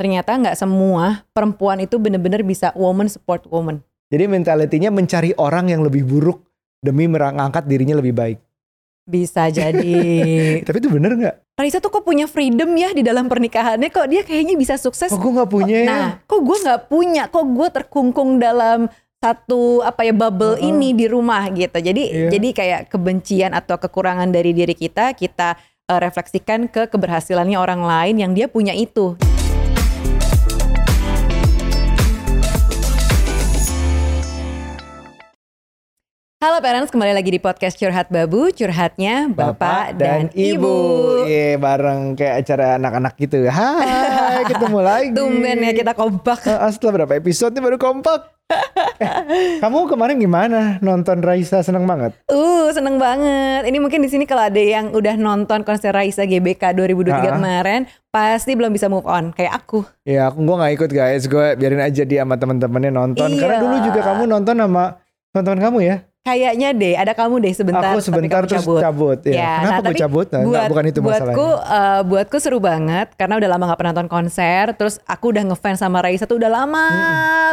ternyata nggak semua perempuan itu bener-bener bisa woman support woman. Jadi mentalitinya mencari orang yang lebih buruk demi mengangkat dirinya lebih baik. Bisa jadi. Tapi itu bener nggak? Raisa tuh kok punya freedom ya di dalam pernikahannya kok dia kayaknya bisa sukses. Kok gue nggak punya ya? Nah, kok gue nggak punya? Kok gue terkungkung dalam satu apa ya bubble Uh-uh. ini di rumah gitu. Jadi Iya. jadi kayak kebencian atau kekurangan dari diri kita kita eh, refleksikan ke keberhasilannya orang lain yang dia punya itu. Halo parents, kembali lagi di podcast Curhat Babu, curhatnya Bapak, dan, Ibu. Iya, bareng kayak acara anak-anak gitu. Hai, ketemu lagi. Tumben ya kita kompak. Ah, setelah berapa episode nih baru kompak. Eh, kamu kemarin gimana nonton Raisa seneng banget? Uh, seneng banget. Ini mungkin di sini kalau ada yang udah nonton konser Raisa GBK 2023 Ah. kemarin, pasti belum bisa move on kayak aku. Ya aku gue nggak ikut guys, gue biarin aja dia sama teman-temannya nonton. Karena Iya. dulu juga kamu nonton sama teman-teman kamu ya. Kayaknya deh, ada kamu deh sebentar. aku sebentar terus cabut. Ya. Ya, Kenapa nah, tapi cabut? Nah, enggak, bukan itu masalahnya. Buatku, eh, buatku seru banget karena udah lama gak pernah nonton konser. Terus aku udah ngefans sama Raisa tuh udah lama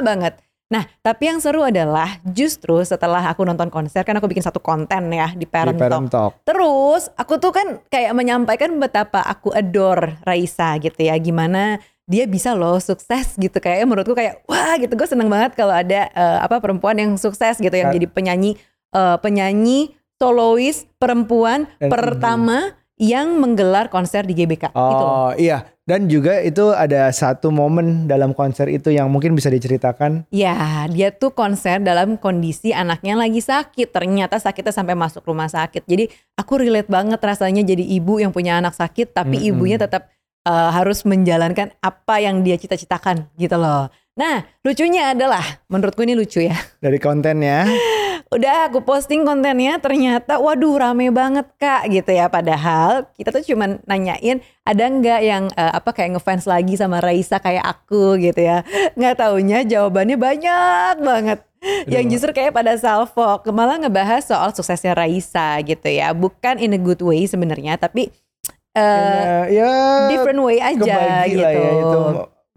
banget. Nah, tapi yang seru adalah justru setelah aku nonton konser kan aku bikin satu konten ya di Di Parent, Parent Talk. Talk. Terus aku tuh kan kayak menyampaikan betapa aku adore Raisa gitu ya. Gimana dia bisa loh sukses gitu kayak menurutku kayak wah gitu gue seneng banget kalau ada eh, apa perempuan yang sukses gitu yang Ka- jadi penyanyi eh, penyanyi solois perempuan Dan pertama yang menggelar konser di GBK gitu loh. Oh iya, dan juga itu ada satu momen dalam konser itu yang mungkin bisa diceritakan. Ya, dia tuh konser dalam kondisi anaknya lagi sakit. Ternyata sakitnya sampai masuk rumah sakit. Jadi aku relate banget rasanya jadi ibu yang punya anak sakit, tapi Mm-mm. ibunya tetap uh, harus menjalankan apa yang dia cita-citakan gitu loh. Nah, lucunya adalah, menurutku ini lucu ya. Dari kontennya, Udah aku posting kontennya, ternyata waduh rame banget kak gitu ya. Padahal kita tuh cuman nanyain ada nggak yang uh, apa kayak ngefans lagi sama Raisa kayak aku gitu ya. Nggak taunya jawabannya banyak banget. Yang Aduh. justru kayak pada salvo malah ngebahas soal suksesnya Raisa gitu ya. Bukan in a good way sebenarnya, tapi uh, ya different way aja kebagi gitu. lah ya itu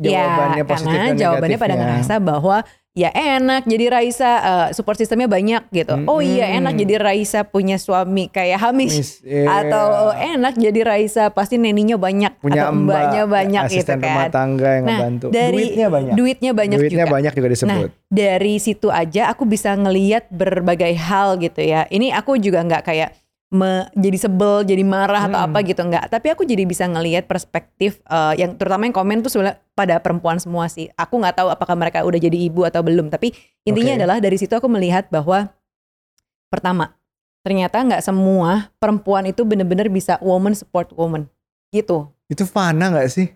jawabannya ya, positif karena dan jawabannya pada ngerasa bahwa ya enak jadi Raisa uh, support sistemnya banyak gitu. Oh iya enak jadi Raisa punya suami kayak Hamish Miss, iya. atau oh, enak jadi Raisa pasti neninya banyak punya atau mbaknya mbak, banyak gitu asisten rumah kan. tangga yang Nah, ngebantu. dari Duitnya banyak. Duitnya banyak Duitnya juga. banyak juga disebut. Nah, dari situ aja aku bisa ngeliat berbagai hal gitu ya. Ini aku juga nggak kayak me- jadi sebel, jadi marah atau Hmm. apa gitu nggak. Tapi aku jadi bisa ngelihat perspektif eh, yang terutama yang komen tuh sebenarnya pada perempuan semua sih. Aku nggak tahu apakah mereka udah jadi ibu atau belum. Tapi intinya Oke. adalah dari situ aku melihat bahwa pertama ternyata nggak semua perempuan itu bener-bener bisa woman support woman gitu. Itu fana nggak sih?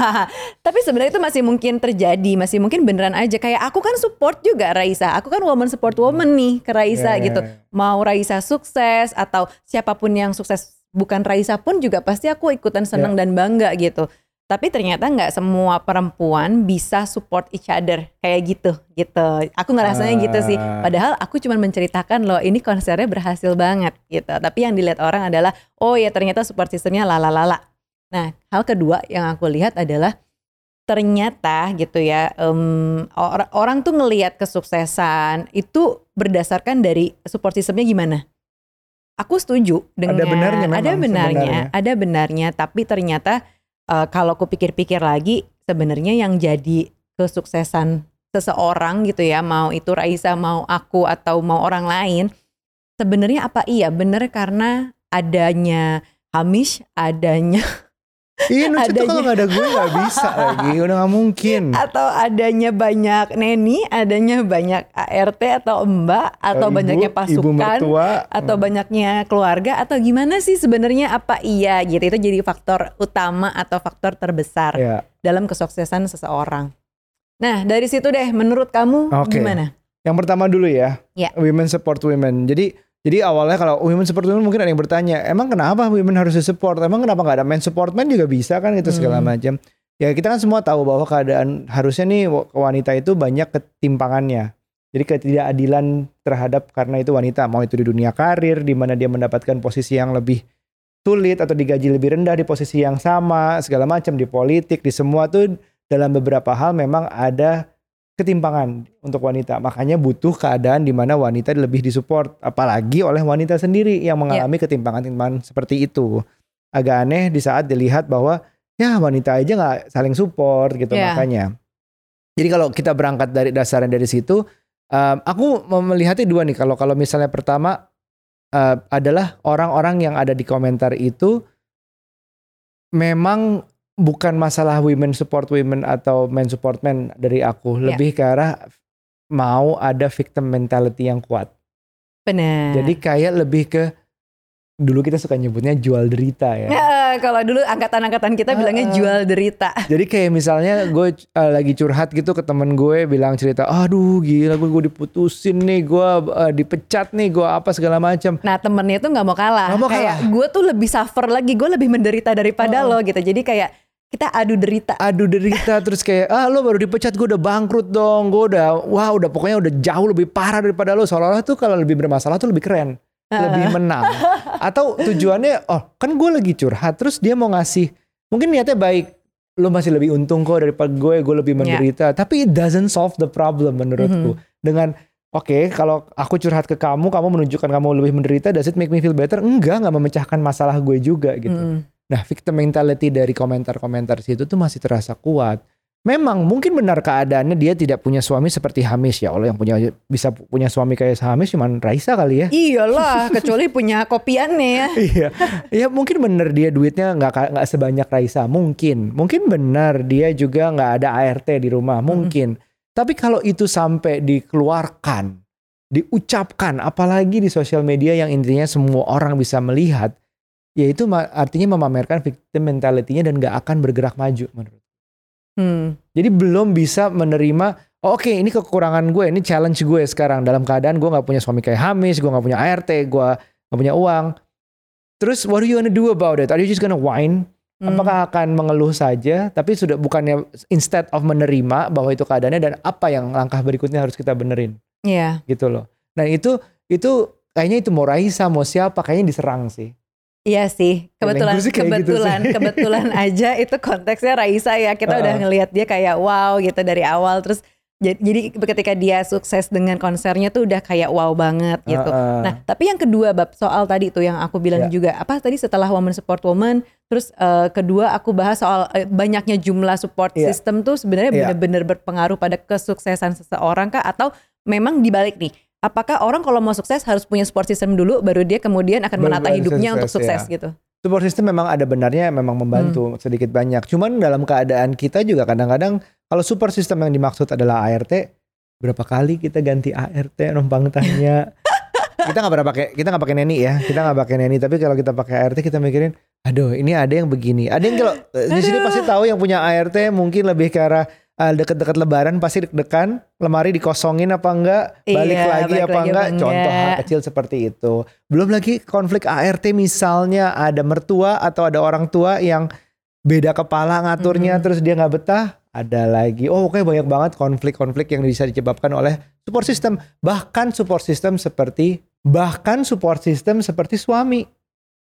Tapi sebenarnya itu masih mungkin terjadi, masih mungkin beneran aja. Kayak aku kan support juga Raisa. Aku kan woman support woman nih ke Raisa ya, gitu. Mau Raisa sukses atau siapa pun yang sukses bukan Raisa pun juga pasti aku ikutan seneng dan bangga gitu. Tapi ternyata nggak semua perempuan bisa support each other kayak gitu gitu. Aku ngerasanya gitu sih. Ah. Padahal aku cuma menceritakan loh ini konsernya berhasil banget gitu. Tapi yang dilihat orang adalah oh ya ternyata support sistemnya lalalala. Nah hal kedua yang aku lihat adalah ternyata gitu ya em, or- orang tuh ngelihat kesuksesan itu berdasarkan dari support sistemnya gimana. Aku setuju dengan Ada benarnya memang ada benarnya, sebenarnya. ada benarnya. Tapi ternyata eh, kalau aku pikir-pikir lagi sebenarnya yang jadi kesuksesan seseorang gitu ya, mau itu Raisa, mau aku atau mau orang lain, sebenarnya apa iya bener karena adanya Hamish, adanya Iya, lucu tuh kalau Adanya. nggak ada gue nggak bisa lagi, udah nggak mungkin. atau adanya banyak neni, adanya banyak ART atau mbak atau Ibu- banyaknya ibu pasukan mertua, atau hmm. banyaknya keluarga atau gimana sih sebenarnya apa iya gitu itu jadi faktor utama atau faktor terbesar ya. dalam kesuksesan seseorang. Nah dari situ deh menurut kamu Oke. gimana? Yang pertama dulu ya, Ya. women support women. Jadi jadi awalnya kalau women support women mungkin ada yang bertanya, emang kenapa women harus support? Emang kenapa nggak ada men support men juga bisa kan itu segala Hmm. macam. Ya kita kan semua tahu bahwa keadaan harusnya nih wa- wanita itu banyak ketimpangannya. Jadi ketidakadilan terhadap karena itu wanita mau itu di dunia karir di mana dia mendapatkan posisi yang lebih sulit atau digaji lebih rendah di posisi yang sama segala macam di politik di semua tuh dalam beberapa hal memang ada ketimpangan untuk wanita. Makanya butuh keadaan di mana wanita lebih disupport, apalagi oleh wanita sendiri yang mengalami ketimpangan-ketimpangan seperti itu. Agak aneh di saat dilihat bahwa ya wanita aja nggak saling support gitu Yeah. makanya. Jadi kalau kita berangkat dari dasarnya dari situ, um, aku melihatnya dua nih. Kalau kalau misalnya pertama uh, adalah orang-orang yang ada di komentar itu memang bukan masalah women support women atau men support men dari aku, Ya. lebih ke arah mau ada victim mentality yang kuat. Benar. Jadi kayak lebih ke dulu kita suka nyebutnya jual derita ya. Ya, kalau dulu angkatan-angkatan kita bilangnya Ah, ah. jual derita. Jadi kayak misalnya gue uh, lagi curhat gitu ke temen gue bilang cerita, aduh gila gue gue diputusin nih, gue uh, dipecat nih, gue apa segala macam. Nah temennya tuh nggak mau kalah. Nggak mau kayak kalah. gue tuh lebih suffer lagi, gue lebih menderita daripada lo gitu. Jadi kayak kita adu derita. Adu derita terus kayak ah lo baru dipecat gue udah bangkrut dong, gue udah wah udah pokoknya udah jauh lebih parah daripada lo. Seolah-olah tuh kalau lebih bermasalah tuh lebih keren, lebih menang. Atau tujuannya oh kan gue lagi curhat terus dia mau ngasih mungkin niatnya baik lo masih lebih untung kok daripada gue, gue lebih Ya. menderita. Tapi it doesn't solve the problem menurutku. Dengan oke kalau aku curhat ke kamu, kamu menunjukkan kamu lebih menderita, does it make me feel better? Enggak, nggak memecahkan masalah gue juga gitu. Mm. Nah, victim mentality dari komentar-komentar situ tuh masih terasa kuat. Memang mungkin benar keadaannya dia tidak punya suami seperti Hamis ya Allah yang punya bisa punya suami kayak Hamis cuman Raisa kali ya. Iyalah, kecuali punya kopiannya ya. Iya, ya mungkin benar dia duitnya nggak nggak sebanyak Raisa, mungkin, mungkin benar dia juga nggak ada ART di rumah, mungkin. Tapi kalau itu sampai dikeluarkan, diucapkan, apalagi di sosial media yang intinya semua orang bisa melihat, ya itu artinya memamerkan victim mentality-nya dan nggak akan bergerak maju menurut. Hmm. Jadi belum bisa menerima, oh, oke ini kekurangan gue, ini challenge gue sekarang dalam keadaan gue nggak punya suami kayak Hamis, gue nggak punya ART, gue nggak punya uang. Terus what are you gonna do about it? Are you just gonna whine? Hmm. Apakah akan mengeluh saja, tapi sudah bukannya instead of menerima bahwa itu keadaannya dan apa yang langkah berikutnya harus kita benerin, Iya. gitu loh. Nah itu itu kayaknya itu mau Raisa mau siapa kayaknya diserang sih. Iya sih, kebetulan sih kayak gitu kebetulan sih. kebetulan aja itu konteksnya Raisa ya. Kita udah Heeh. ngelihat dia kayak wow gitu dari awal terus ja- jadi ketika dia sukses dengan konsernya tuh udah kayak wow banget gitu. Heeh. Nah, tapi yang kedua bab soal tadi tuh yang aku bilang Ya. juga apa tadi setelah woman support woman, terus eh, kedua aku bahas soal eh, banyaknya jumlah support Ya. system tuh sebenarnya Ya. benar-benar berpengaruh pada kesuksesan seseorang kah atau memang dibalik nih? Apakah orang kalau mau sukses harus punya support system dulu baru dia kemudian akan menata hidupnya untuk sukses, sukses gitu? support system memang ada benarnya memang membantu Hmm. sedikit banyak. Cuman dalam keadaan kita juga kadang-kadang kalau support system yang dimaksud adalah ART, berapa kali kita ganti ART numpang tanya. kita nggak pernah pakai kita nggak pakai neni ya kita nggak pakai neni tapi kalau kita pakai ART kita mikirin aduh ini ada yang begini ada yang kalau di sini pasti tahu yang punya ART mungkin lebih ke arah uh, deket-deket lebaran pasti deg-degan lemari dikosongin apa enggak balik Iya, lagi balik apa lagi enggak? apa contoh hal kecil seperti itu. Belum lagi konflik ART misalnya ada mertua atau ada orang tua yang beda kepala ngaturnya Mhm. terus dia nggak betah ada lagi. Oh oke banyak banget konflik-konflik yang bisa disebabkan oleh support system. Bahkan support system seperti bahkan support system seperti suami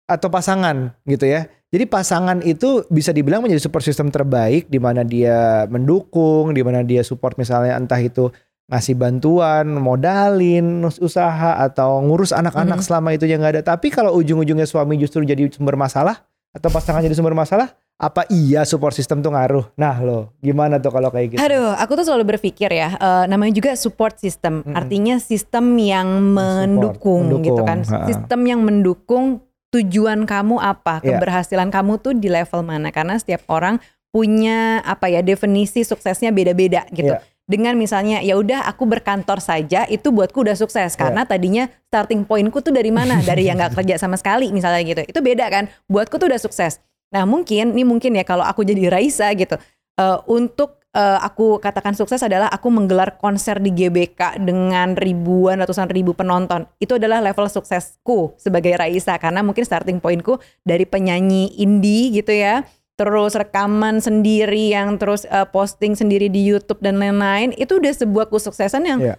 atau pasangan gitu ya jadi pasangan itu bisa dibilang menjadi support system terbaik di mana dia mendukung di mana dia support misalnya entah itu ngasih bantuan, modalin, usaha atau ngurus anak-anak Mhm. selama itu yang nggak ada. Tapi kalau ujung-ujungnya suami justru jadi sumber masalah atau pasangan jadi sumber masalah, apa iya support system tuh ngaruh? Nah lo, gimana tuh kalau kayak gitu? Aduh, aku tuh selalu berpikir ya, eh, namanya juga support system. Mm-mm. Artinya sistem yang mendukung, mendukung, gitu kan. ha-ha. Sistem yang mendukung tujuan kamu apa, Iya. keberhasilan kamu tuh di level mana. Karena setiap orang punya apa ya definisi suksesnya beda-beda gitu. Iya. Dengan misalnya ya udah aku berkantor saja itu buatku udah sukses karena tadinya starting pointku tuh dari mana dari yang nggak kerja sama sekali misalnya gitu itu beda kan buatku tuh udah sukses nah mungkin ini mungkin ya kalau aku jadi Raisa gitu eh, untuk eh, aku katakan sukses adalah aku menggelar konser di GBK dengan ribuan ratusan ribu penonton itu adalah level suksesku sebagai Raisa karena mungkin starting pointku dari penyanyi indie gitu ya terus rekaman sendiri yang terus eh, posting sendiri di YouTube dan lain-lain itu udah sebuah kesuksesan yang Iya.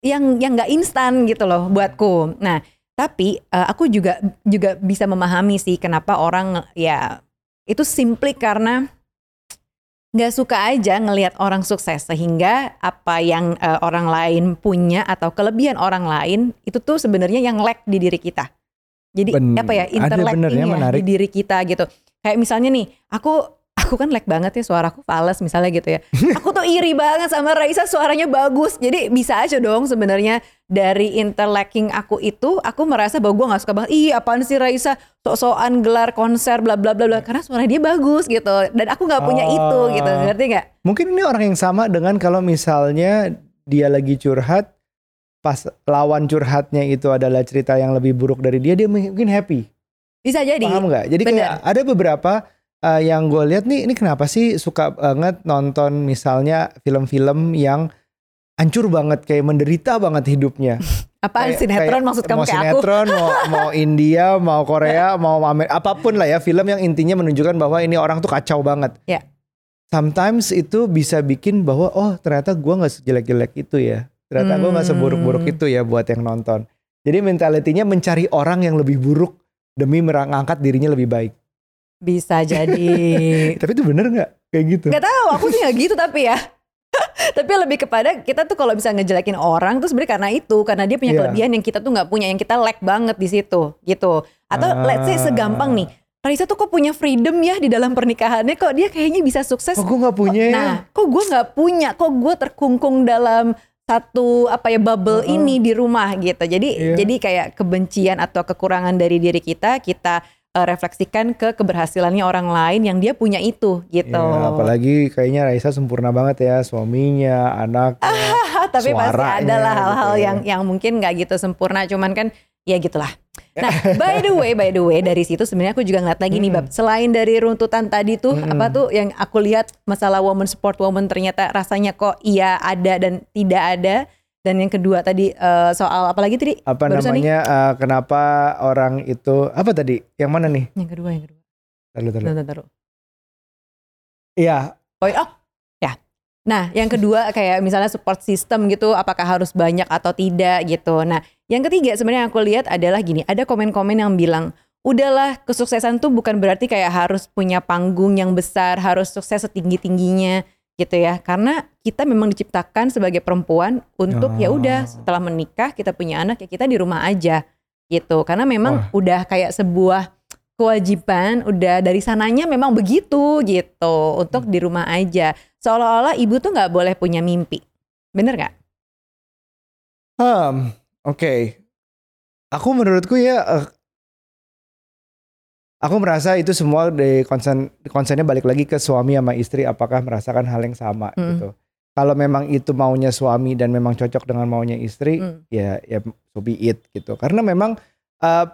yang yang nggak instan gitu loh buatku. Nah, tapi eh, aku juga juga bisa memahami sih kenapa orang ya itu simply karena nggak suka aja ngelihat orang sukses sehingga apa yang uh, orang lain punya atau kelebihan orang lain itu tuh sebenarnya yang lack di diri kita. Jadi Ben- apa ya interlacking ya menarik. di diri kita gitu. Kayak misalnya nih, aku aku kan lag banget ya suaraku fals misalnya gitu ya. Aku tuh iri banget sama Raisa suaranya bagus. Jadi bisa aja dong sebenarnya dari interlacking aku itu aku merasa bahwa gue nggak suka banget. Ih apaan sih Raisa sok-sokan gelar konser bla bla bla bla karena suara dia bagus gitu. Dan aku nggak punya itu Ah. gitu. Ngerti nggak? Mungkin ini orang yang sama dengan kalau misalnya dia lagi curhat, pas lawan curhatnya itu adalah cerita yang lebih buruk dari dia, dia mungkin happy. Bisa jadi. Paham nggak? Jadi kayak ada beberapa uh, yang gue lihat nih, ini kenapa sih suka banget nonton misalnya film-film yang hancur banget, kayak menderita banget hidupnya. Apaan Kayak- sinetron kayak maksud kamu mau kayak aku? sinetron, mau, mau India, mau Korea, mau Amer- apa pun lah ya film yang intinya menunjukkan bahwa ini orang tuh kacau banget. Ya. Sometimes itu bisa bikin bahwa oh ternyata gua nggak sejelek-jelek itu ya, ternyata gua nggak seburuk-buruk Hmm. itu ya buat yang nonton. Jadi mentalitinya mencari orang yang lebih buruk demi mengangkat dirinya lebih baik. Bisa jadi. Tapi itu bener nggak kayak gitu? Gak tahu, aku sih gak gitu tapi ya. tapi lebih kepada kita tuh kalau bisa ngejelekin orang tuh sebenarnya karena itu, karena dia punya Iya. kelebihan yang kita tuh nggak punya, yang kita lack banget di situ, gitu. Atau let's say Ah. segampang nih, Raisa tuh kok punya freedom ya di dalam pernikahannya, kok dia kayaknya bisa sukses. Oh gue nggak punya. ya? Nah, kok gue nggak punya, kok gue terkungkung dalam satu apa ya bubble Heeh. ini di rumah gitu. Jadi Iya. jadi kayak kebencian atau kekurangan dari diri kita kita eh, refleksikan ke keberhasilannya orang lain yang dia punya itu gitu. Ya, apalagi kayaknya Raisa sempurna banget ya suaminya, anaknya. tapi pasti ada lah hal-hal gitu ya. yang yang mungkin nggak gitu sempurna cuman kan ya gitulah nah by the way by the way dari situ sebenarnya aku juga ngeliat lagi nih Hmm. bab selain dari runtutan tadi tuh Mm-mm. apa tuh yang aku lihat masalah woman support woman ternyata rasanya kok iya ada dan tidak ada dan yang kedua tadi eh, soal apa lagi tadi apa Barusan nih. namanya eh, kenapa orang itu apa tadi yang mana nih yang kedua yang kedua Taruh, taruh. Bentar, bentar. iya Oh, oh, ya. Nah, yang kedua kayak misalnya support system gitu, apakah harus banyak atau tidak gitu. Nah, yang ketiga sebenarnya yang aku lihat adalah gini, ada komen-komen yang bilang, udahlah kesuksesan tuh bukan berarti kayak harus punya panggung yang besar, harus sukses setinggi-tingginya gitu ya. Karena kita memang diciptakan sebagai perempuan untuk ya udah Oh. setelah menikah kita punya anak ya kita di rumah aja gitu. Karena memang udah kayak sebuah kewajiban udah dari sananya memang begitu gitu untuk di rumah aja seolah-olah ibu tuh nggak boleh punya mimpi bener nggak Hmm, oke aku menurutku ya eh, aku merasa itu semua di konsen konsennya balik lagi ke suami sama istri apakah merasakan hal yang sama Hmm. gitu kalau memang itu maunya suami dan memang cocok dengan maunya istri Hmm. ya ya so be it gitu karena memang eh,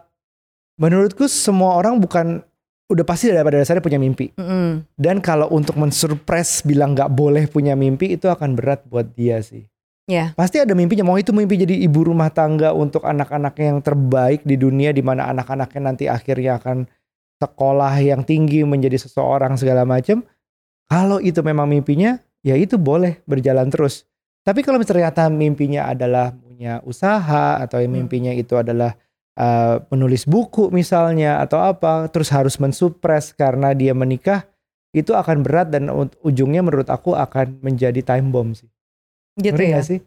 menurutku semua orang bukan udah pasti pada dasarnya punya mimpi Mm-mm. dan kalau untuk mensurprise bilang nggak boleh punya mimpi itu akan berat buat dia sih ya pasti ada mimpinya mau itu mimpi jadi ibu rumah tangga untuk anak-anaknya yang terbaik di dunia di mana anak-anaknya nanti akhirnya akan sekolah yang tinggi menjadi seseorang segala macam kalau itu memang mimpinya ya itu boleh berjalan terus. Tapi kalau ternyata mimpinya adalah punya usaha atau yang Hmm. mimpinya itu adalah uh, menulis buku misalnya atau apa terus harus mensupres karena dia menikah itu akan berat dan ujungnya menurut aku akan menjadi time bomb sih. Gitu Ngeri ya? sih?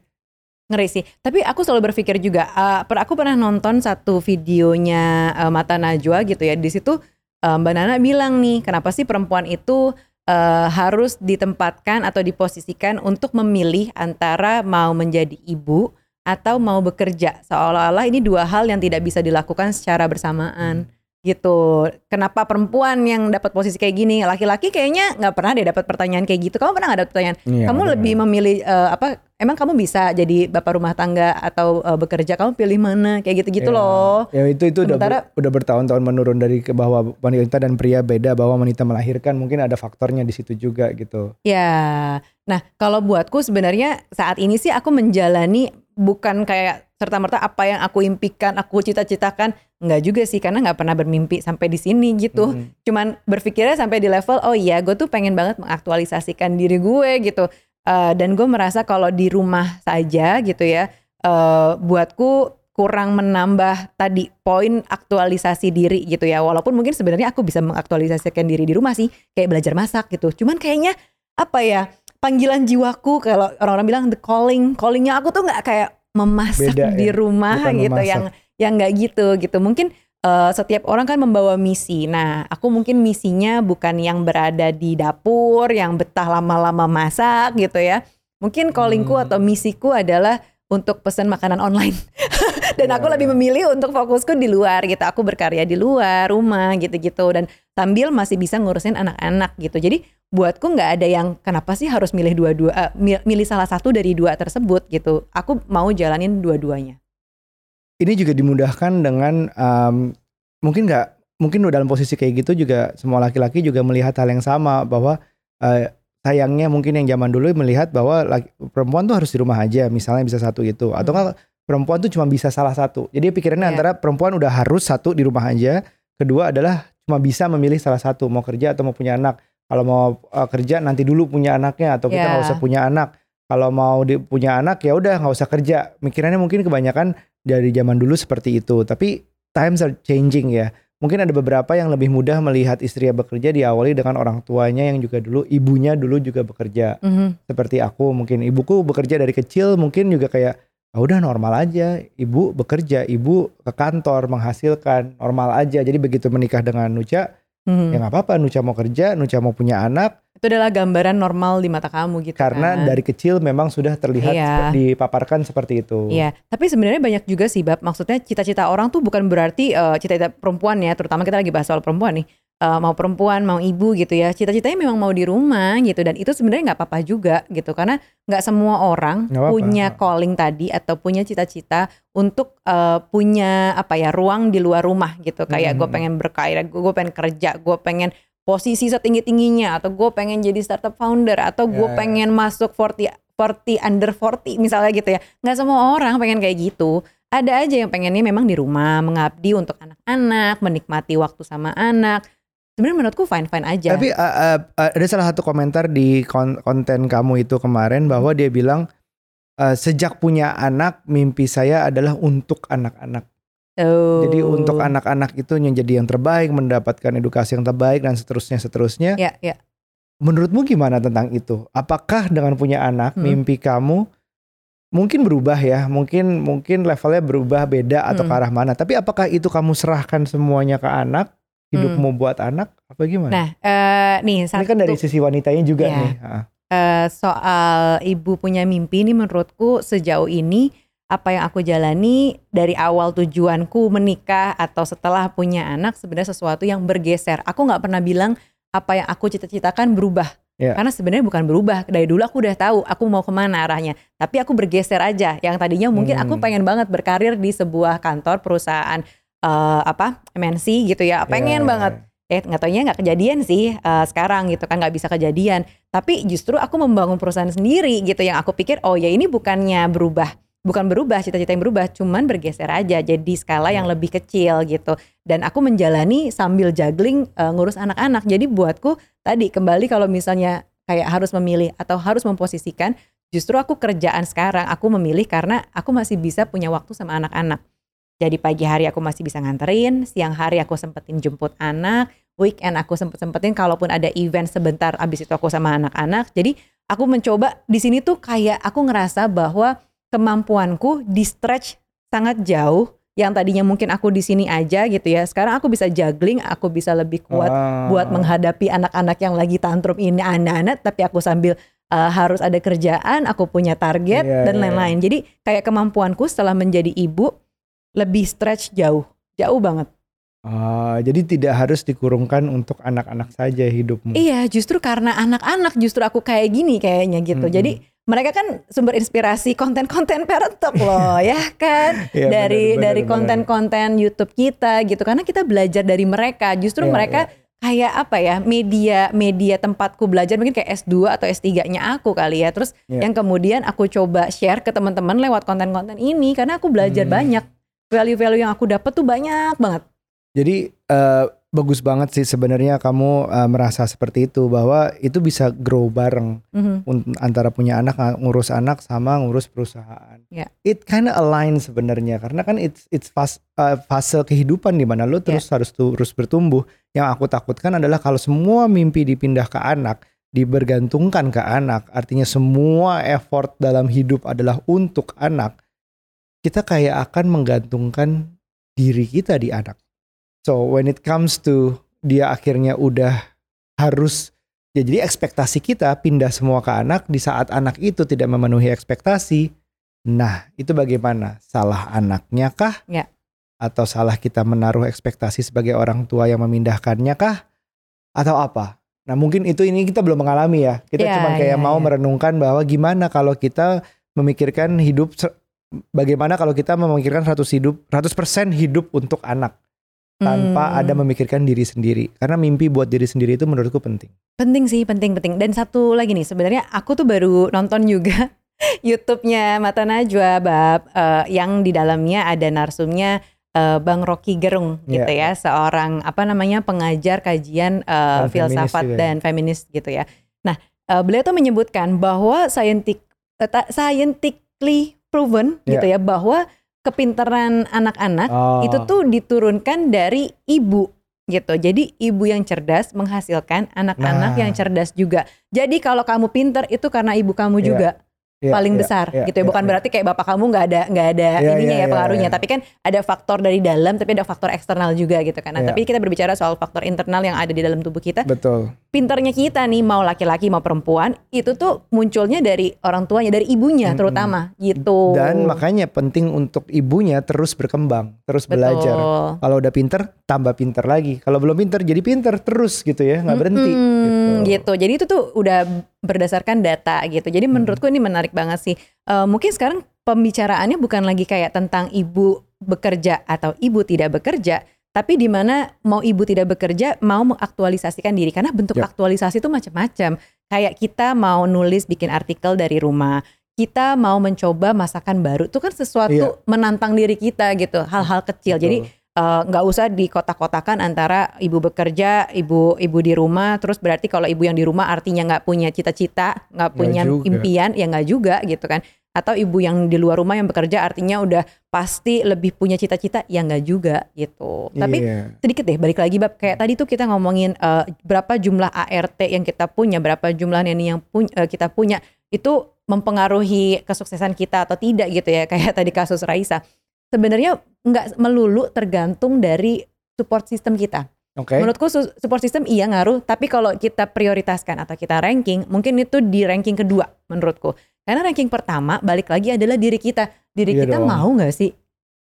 Ngeri sih. Tapi aku selalu berpikir juga per- aku pernah nonton satu videonya eh, Mata Najwa gitu ya di situ Mbak Nana bilang nih kenapa sih perempuan itu eh, harus ditempatkan atau diposisikan untuk memilih antara mau menjadi ibu atau mau bekerja? Seolah-olah ini dua hal yang tidak bisa dilakukan secara bersamaan gitu kenapa perempuan yang dapat posisi kayak gini laki-laki kayaknya nggak pernah deh dapat pertanyaan kayak gitu kamu pernah nggak dapat pertanyaan Iya, kamu benar. lebih memilih eh, apa? Emang kamu bisa jadi bapak rumah tangga atau eh, bekerja? Kamu pilih mana? Kayak gitu-gitu Ya, loh. Ya itu itu udah Sementara- ber- udah bertahun-tahun menurun dari ke bahwa wanita dan pria beda bahwa wanita melahirkan mungkin ada faktornya di situ juga gitu. Ya. Nah, kalau buatku sebenarnya saat ini sih aku menjalani bukan kayak serta-merta apa yang aku impikan, aku cita-citakan. Enggak juga sih karena nggak pernah bermimpi sampai di sini gitu. Mm. Cuman berpikirnya sampai di level oh iya gue tuh pengen banget mengaktualisasikan diri gue gitu. Eh, dan gue merasa kalau di rumah saja gitu ya, eh, buatku kurang menambah tadi poin aktualisasi diri gitu ya. Walaupun mungkin sebenarnya aku bisa mengaktualisasikan diri di rumah sih, kayak belajar masak gitu. Cuman kayaknya apa ya panggilan jiwaku kalau orang-orang bilang the calling callingnya aku tuh nggak kayak memasak Beda di ya, rumah bukan gitu memasak. yang yang nggak gitu gitu mungkin eh, setiap orang kan membawa misi nah aku mungkin misinya bukan yang berada di dapur yang betah lama-lama masak gitu ya mungkin callingku Hmm. atau misiku adalah untuk pesan makanan online. Dan aku Ya, lebih memilih untuk fokusku di luar gitu. Aku berkarya di luar rumah gitu-gitu. Dan sambil masih bisa ngurusin anak-anak gitu. Jadi buatku nggak ada yang kenapa sih harus milih dua-dua mil- milih salah satu dari dua tersebut gitu. Aku mau jalanin dua-duanya. Ini juga dimudahkan dengan em, mungkin nggak mungkin dalam posisi kayak gitu juga semua laki-laki juga melihat hal yang sama bahwa eh, sayangnya mungkin yang zaman dulu melihat bahwa laki- perempuan tuh harus di rumah aja misalnya bisa satu itu atau Hmm. kan perempuan tuh cuma bisa salah satu. Jadi pikirannya Iya. antara perempuan udah harus satu di rumah aja, kedua adalah cuma bisa memilih salah satu mau kerja atau mau punya anak. Kalau mau eh, kerja nanti dulu punya anaknya atau kita Iya. nggak usah punya anak. Kalau mau di- punya anak ya udah nggak usah kerja. Mikirannya mungkin kebanyakan dari zaman dulu seperti itu. Tapi times are changing ya. Mungkin ada beberapa yang lebih mudah melihat istrinya bekerja diawali dengan orang tuanya yang juga dulu ibunya dulu juga bekerja Mhm. seperti aku mungkin ibuku bekerja dari kecil mungkin juga kayak "Ah, udah normal aja ibu bekerja ibu ke kantor menghasilkan normal aja jadi begitu menikah dengan Nuca Mhm. ya nggak apa-apa Nuca mau kerja Nuca mau punya anak itu adalah gambaran normal di mata kamu gitu karena kan. dari kecil memang sudah terlihat Iya. dipaparkan seperti itu Iya, tapi sebenarnya banyak juga sih bab. Maksudnya cita-cita orang tuh bukan berarti eh, cita-cita perempuan ya, terutama kita lagi bahas soal perempuan nih. Eh, mau perempuan, mau ibu gitu ya. Cita-citanya memang mau di rumah gitu dan itu sebenarnya nggak apa-apa juga gitu karena nggak semua orang apa-apa. punya calling tadi atau punya cita-cita untuk eh, punya apa ya ruang di luar rumah gitu. Kayak gue Mhm. pengen berkaya, gue pengen kerja, gue pengen posisi setinggi tingginya atau gue pengen jadi startup founder atau gue ya. pengen masuk 40 40 under 40 misalnya gitu ya nggak semua orang pengen kayak gitu ada aja yang pengennya memang di rumah mengabdi untuk anak-anak menikmati waktu sama anak sebenarnya menurutku fine fine aja Tapi uh, uh, uh, ada salah satu komentar di kon- konten kamu itu kemarin bahwa dia bilang uh, sejak punya anak mimpi saya adalah untuk anak-anak. Tuh. Jadi untuk anak-anak itu yang jadi yang terbaik, mendapatkan edukasi yang terbaik dan seterusnya seterusnya. ya ya Menurutmu gimana tentang itu? Apakah dengan punya anak Hmm. mimpi kamu mungkin berubah ya? Mungkin mungkin levelnya berubah beda atau Hmm. ke arah mana? Tapi apakah itu kamu serahkan semuanya ke anak? Hidupmu buat anak apa gimana? nah eh, nih Ini satu kan dari sisi wanitanya juga Iya. nih. Eh, soal ibu punya mimpi ini menurutku sejauh ini apa yang aku jalani dari awal tujuanku menikah atau setelah punya anak sebenarnya sesuatu yang bergeser. Aku nggak pernah bilang apa yang aku cita-citakan berubah. Iya. Karena sebenarnya bukan berubah. Dari dulu aku udah tahu aku mau ke mana arahnya. Tapi aku bergeser aja. Yang tadinya mungkin aku Hmm. pengen banget berkarir di sebuah kantor perusahaan eh, apa MNC gitu ya. Pengen Ya, banget eh nggak taunya nggak kejadian sih eh, sekarang gitu kan nggak bisa kejadian tapi justru aku membangun perusahaan sendiri gitu yang aku pikir oh ya ini bukannya berubah bukan berubah cita-cita yang berubah cuman bergeser aja jadi skala yang Ya. lebih kecil gitu dan aku menjalani sambil juggling eh, ngurus anak-anak jadi buatku tadi kembali kalau misalnya kayak harus memilih atau harus memposisikan justru aku kerjaan sekarang aku memilih karena aku masih bisa punya waktu sama anak-anak jadi pagi hari aku masih bisa nganterin, siang hari aku sempetin jemput anak, weekend aku sempet-sempetin kalaupun ada event sebentar abis itu aku sama anak-anak. Jadi aku mencoba di sini tuh kayak aku ngerasa bahwa kemampuanku di stretch sangat jauh. Yang tadinya mungkin aku di sini aja gitu ya. Sekarang aku bisa juggling, aku bisa lebih kuat Ah. buat menghadapi anak-anak yang lagi tantrum ini anak-anak tapi aku sambil uh, harus ada kerjaan, aku punya target Iya, dan iya. lain-lain. Jadi kayak kemampuanku setelah menjadi ibu lebih stretch jauh, jauh banget. Ah, jadi tidak harus dikurungkan untuk anak-anak saja hidupmu. Iya, justru karena anak-anak justru aku kayak gini kayaknya gitu. Mm-mm. Jadi mereka kan sumber inspirasi konten-konten parent talk loh, ya kan? Iya, dari benar, dari konten-konten YouTube kita gitu. Karena kita belajar dari mereka. Justru Iya, mereka kayak apa ya? Media media tempatku belajar mungkin kayak S2 atau S3-nya aku kali ya. Terus Iya. yang kemudian aku coba share ke teman-teman lewat konten-konten ini karena aku belajar Hmm. banyak. Value-value yang aku dapat tuh banyak banget. Jadi eh, bagus banget sih sebenarnya kamu eh, merasa seperti itu bahwa itu bisa grow bareng Mhm. un- antara punya anak ng- ngurus anak sama ngurus perusahaan. Ya. It kind of align sebenarnya karena kan it's it's fas- eh, fase kehidupan di mana lo Ya. terus harus terus bertumbuh. Yang aku takutkan adalah kalau semua mimpi dipindah ke anak dibergantungkan ke anak, artinya semua effort dalam hidup adalah untuk anak, kita kayak akan menggantungkan diri kita di anak. So when it comes to dia akhirnya udah harus ya jadi ekspektasi kita pindah semua ke anak di saat anak itu tidak memenuhi ekspektasi. Nah, itu bagaimana? Salah anaknya kah? Ya. Atau salah kita menaruh ekspektasi sebagai orang tua yang memindahkannya kah? Atau apa? Nah, mungkin itu ini kita belum mengalami ya. Kita Ya, cuma kayak ya, mau ya. merenungkan bahwa gimana kalau kita memikirkan hidup bagaimana kalau kita memikirkan 100 hidup 100% hidup untuk anak tanpa Hmm. ada memikirkan diri sendiri. Karena mimpi buat diri sendiri itu menurutku penting. Penting sih, penting penting. Dan satu lagi nih, sebenarnya aku tuh baru nonton juga YouTube-nya Mata Najwa Bab eh, yang di dalamnya ada narsumnya eh, Bang Rocky Gerung Iya. gitu ya, seorang apa namanya pengajar kajian eh, Dan feminis filsafat juga ya. dan feminis gitu ya. Nah, eh, beliau tuh menyebutkan bahwa scientific ta- scientifically proven Iya. gitu ya bahwa kepintaran anak-anak Oh. itu tuh diturunkan dari ibu gitu. Jadi ibu yang cerdas menghasilkan anak-anak Nah. yang cerdas juga. Jadi kalau kamu pinter itu karena ibu kamu Iya. juga Iya, paling iya, besar iya, gitu ya. iya, Bukan iya. berarti kayak bapak kamu nggak ada nggak ada Iya, ininya iya, ya iya, pengaruhnya. iya. Tapi kan ada faktor dari dalam, tapi ada faktor eksternal juga gitu kan. Nah, Iya. tapi kita berbicara soal faktor internal yang ada di dalam tubuh kita. Betul. Pinternya kita nih mau laki-laki mau perempuan itu tuh munculnya dari orang tuanya, dari ibunya Mm-mm. terutama gitu. Dan makanya penting untuk ibunya terus berkembang, terus Betul. belajar. Kalau udah pinter, tambah pinter lagi. Kalau belum pinter, jadi pinter terus gitu ya, nggak berhenti. Mm-mm, gitu. Jadi itu tuh udah berdasarkan data gitu. Jadi menurutku ini menarik banget sih. Eh, mungkin sekarang pembicaraannya bukan lagi kayak tentang ibu bekerja atau ibu tidak bekerja, tapi di mana mau ibu tidak bekerja mau mengaktualisasikan diri karena bentuk Ya. aktualisasi itu macam-macam. Kayak kita mau nulis bikin artikel dari rumah, kita mau mencoba masakan baru, itu kan sesuatu Iya. menantang diri kita gitu, hal-hal kecil. Jadi Betul. eh, nggak usah dikotak-kotakan antara ibu bekerja, ibu ibu di rumah, terus berarti kalau ibu yang di rumah artinya nggak punya cita-cita, nggak punya juga. impian, ya nggak juga gitu kan. Atau ibu yang di luar rumah yang bekerja artinya udah pasti lebih punya cita-cita, ya nggak juga gitu. Tapi Iya. sedikit deh balik lagi bab kayak tadi tuh kita ngomongin eh, berapa jumlah ART yang kita punya, berapa jumlah neni yang pun- eh, kita punya itu mempengaruhi kesuksesan kita atau tidak gitu ya kayak tadi kasus Raisa. Sebenarnya nggak melulu tergantung dari support system kita. Oke. Menurutku su- support system iya ngaruh, tapi kalau kita prioritaskan atau kita ranking, mungkin itu di ranking kedua menurutku. Karena ranking pertama balik lagi adalah diri kita. Diri Iya kita dong. mau nggak sih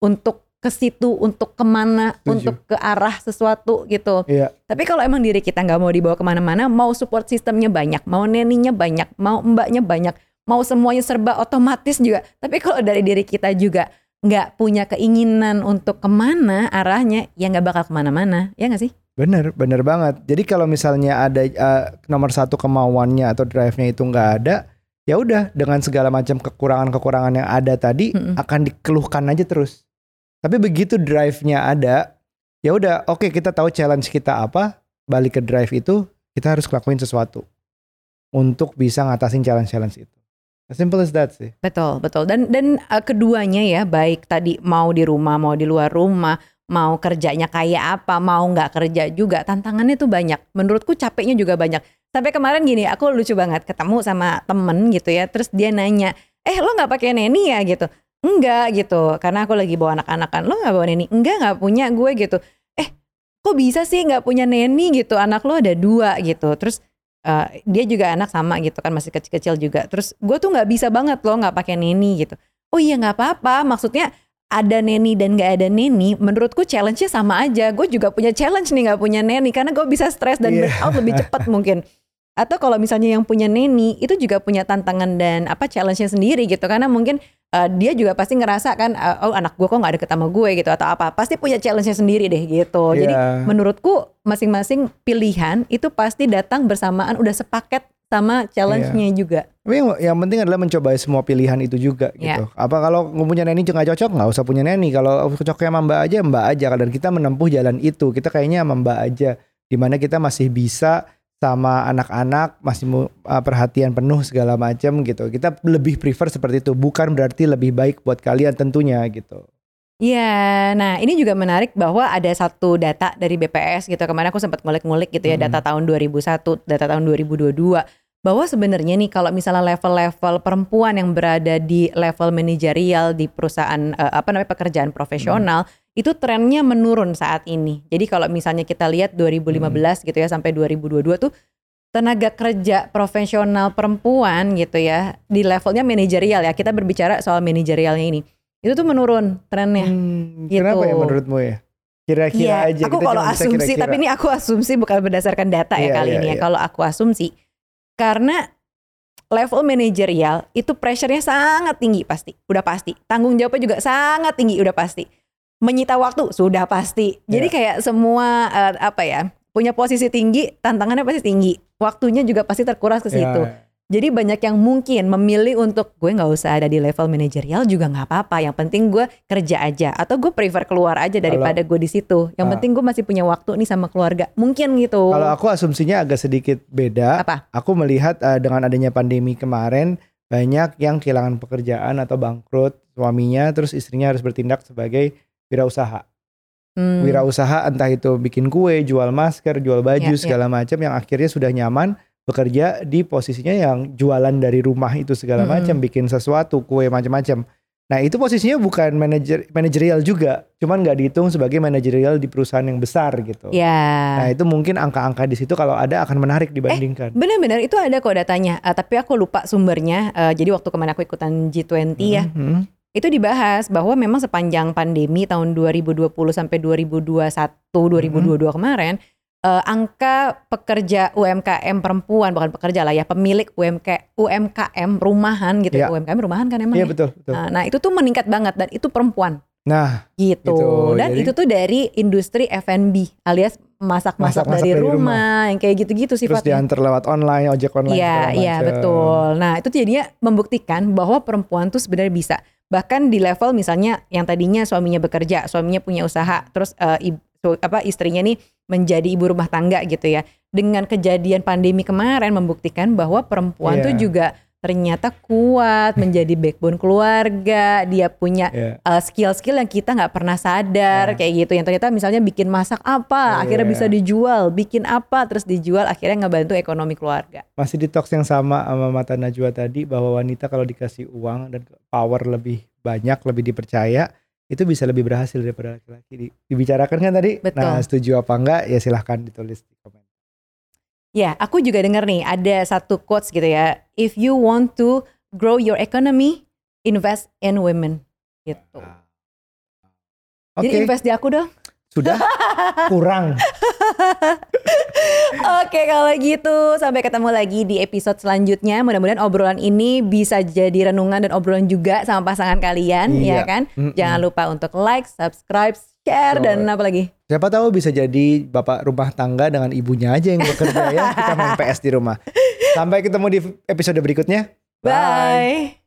untuk ke situ, untuk ke mana, Setuju. untuk ke arah sesuatu gitu. Iya. Tapi kalau emang diri kita nggak mau dibawa ke mana-mana, mau support sistemnya banyak, mau neninya banyak, mau mbaknya banyak, mau semuanya serba otomatis juga. Tapi kalau dari diri kita juga nggak punya keinginan untuk ke mana arahnya, ya nggak bakal ke mana-mana, ya nggak sih? Bener, bener banget. Jadi kalau misalnya ada eh, nomor satu kemauannya atau drive-nya itu nggak ada, ya udah dengan segala macam kekurangan-kekurangan yang ada tadi Mm-mm. akan dikeluhkan aja terus. Tapi begitu drive-nya ada, ya udah oke kita tahu challenge kita apa, balik ke drive itu kita harus ngelakuin sesuatu untuk bisa ngatasin challenge-challenge itu. As simple as that sih. Betul, betul. Dan dan uh, keduanya ya, baik tadi mau di rumah, mau di luar rumah, mau kerjanya kayak apa, mau nggak kerja juga, tantangannya tuh banyak. Menurutku capeknya juga banyak. Sampai kemarin gini, aku lucu banget ketemu sama temen gitu ya, terus dia nanya, eh lo nggak pakai neni ya gitu? Enggak gitu, karena aku lagi bawa anak-anakan. Lo nggak bawa neni? Enggak, nggak punya gue gitu. Eh, kok bisa sih nggak punya neni gitu? Anak lo ada dua gitu. Terus eh, dia juga anak sama gitu kan masih kecil-kecil juga. Terus gue tuh nggak bisa banget loh nggak pakai neni gitu. Oh iya nggak apa-apa. Maksudnya ada neni dan nggak ada neni. Menurutku challenge-nya sama aja. Gue juga punya challenge nih nggak punya neni karena gue bisa stres dan Iya. burnout lebih cepat mungkin. Atau kalau misalnya yang punya neni itu juga punya tantangan dan apa challenge-nya sendiri gitu karena mungkin eh, dia juga pasti ngerasa kan eh, oh anak gue kok nggak deket sama gue gitu atau apa pasti punya challenge-nya sendiri deh gitu. Jadi Iya. menurutku masing-masing pilihan itu pasti datang bersamaan udah sepaket sama challenge-nya juga. Tapi yang, yang penting adalah mencoba semua pilihan itu juga gitu. Iya. Apa kalau nggak punya neni nggak cocok nggak usah punya neni. Kalau cocoknya sama mbak aja mbak aja. Dan kita menempuh jalan itu. Kita kayaknya sama mbak aja. Di mana kita masih bisa sama anak-anak masih mu- uh, perhatian penuh segala macam gitu. Kita lebih prefer seperti itu. Bukan berarti lebih baik buat kalian tentunya gitu. Iya, nah ini juga menarik bahwa ada satu data dari BPS gitu. Kemarin aku sempat ngulik-ngulik gitu ya Hmm. data tahun 2001, data tahun 2022 bahwa sebenarnya nih kalau misalnya level-level perempuan yang berada di level manajerial di perusahaan eh, apa namanya pekerjaan profesional itu trennya menurun saat ini. Jadi kalau misalnya kita lihat 2015 gitu ya sampai 2022 tuh tenaga kerja profesional perempuan gitu ya di levelnya manajerial ya. Kita berbicara soal manajerialnya ini. Itu tuh menurun trennya. Hmm, Gitu. Kenapa ya menurutmu ya? Kira-kira Iya, aja. aku kita kalau asumsi, kira-kira. tapi ini aku asumsi bukan berdasarkan data ya Iya, kali iya, ini ya. iya. Kalau aku asumsi, karena level manajerial itu pressure-nya sangat tinggi pasti, udah pasti. Tanggung jawabnya juga sangat tinggi, udah pasti. Menyita waktu sudah pasti. Jadi Iya. kayak semua eh, apa ya, punya posisi tinggi, tantangannya pasti tinggi. Waktunya juga pasti terkuras ke Ya, situ. Jadi banyak yang mungkin memilih untuk gue nggak usah ada di level manajerial juga nggak apa-apa. Yang penting gue kerja aja atau gue prefer keluar aja daripada gue di situ. Yang Ah. penting gue masih punya waktu nih sama keluarga. Mungkin gitu. Kalau aku asumsinya agak sedikit beda. Apa? Aku melihat eh, dengan adanya pandemi kemarin banyak yang kehilangan pekerjaan atau bangkrut suaminya, terus istrinya harus bertindak sebagai wirausaha. Hmm, Wirausaha entah itu bikin kue, jual masker, jual baju Ya, ya. segala macam yang akhirnya sudah nyaman bekerja di posisinya yang jualan dari rumah itu segala Mm-mm. macam, bikin sesuatu, kue macam-macam. Nah itu posisinya bukan manajer manajerial juga, cuman nggak dihitung sebagai manajerial di perusahaan yang besar gitu. Ya. Nah itu mungkin angka-angka di situ kalau ada akan menarik dibandingkan. Benar-benar itu ada kok datanya. Eh, tapi aku lupa sumbernya. Eh, jadi waktu kemarin aku ikutan G20 ya, Mhm. Itu dibahas bahwa memang sepanjang pandemi tahun 2020 sampai 2021 2022 kemarin eh, angka pekerja UMKM perempuan bukan pekerja lah ya pemilik UMK UMKM rumahan gitu Iya. ya. UMKM rumahan kan emang Iya ya? betul betul. Nah, nah, itu tuh meningkat banget dan itu perempuan Nah gitu. Gitu, dan jadi- itu tuh dari industri F&B alias masak-masak dari, dari rumah, yang kayak gitu-gitu terus sifatnya. diantar lewat online, ojek online. Iya, iya betul. Nah, itu jadinya membuktikan bahwa perempuan tuh sebenarnya bisa. Bahkan di level misalnya yang tadinya suaminya bekerja, suaminya punya usaha, terus su- apa istrinya nih menjadi ibu rumah tangga gitu ya. Dengan kejadian pandemi kemarin membuktikan bahwa perempuan Iya. tuh juga ternyata kuat menjadi backbone keluarga, dia punya Iya. uh, skill-skill yang kita nggak pernah sadar Nah. kayak gitu yang ternyata misalnya bikin masak apa akhirnya Iya. bisa dijual bikin apa terus dijual akhirnya ngebantu ekonomi keluarga Masih di talks yang sama sama Mata Najwa tadi bahwa wanita kalau dikasih uang dan power lebih banyak, lebih dipercaya, itu bisa lebih berhasil daripada laki-laki. Di- Dibicarakan kan tadi? Betul. Nah setuju apa enggak ya silahkan ditulis di komen. Ya aku juga dengar nih ada satu quotes gitu ya if you want to grow your economy invest in women gitu Oke, jadi invest di aku dong sudah kurang. Oke kalau gitu sampai ketemu lagi di episode selanjutnya. Mudah-mudahan obrolan ini bisa jadi renungan dan obrolan juga sama pasangan kalian, ya Iya. kan? Mm-mm. Jangan lupa untuk like, subscribe, share dan apa lagi? Siapa tahu bisa jadi bapak rumah tangga dengan ibunya aja yang bekerja ya. Kita main PS di rumah. Sampai ketemu di episode berikutnya. Bye.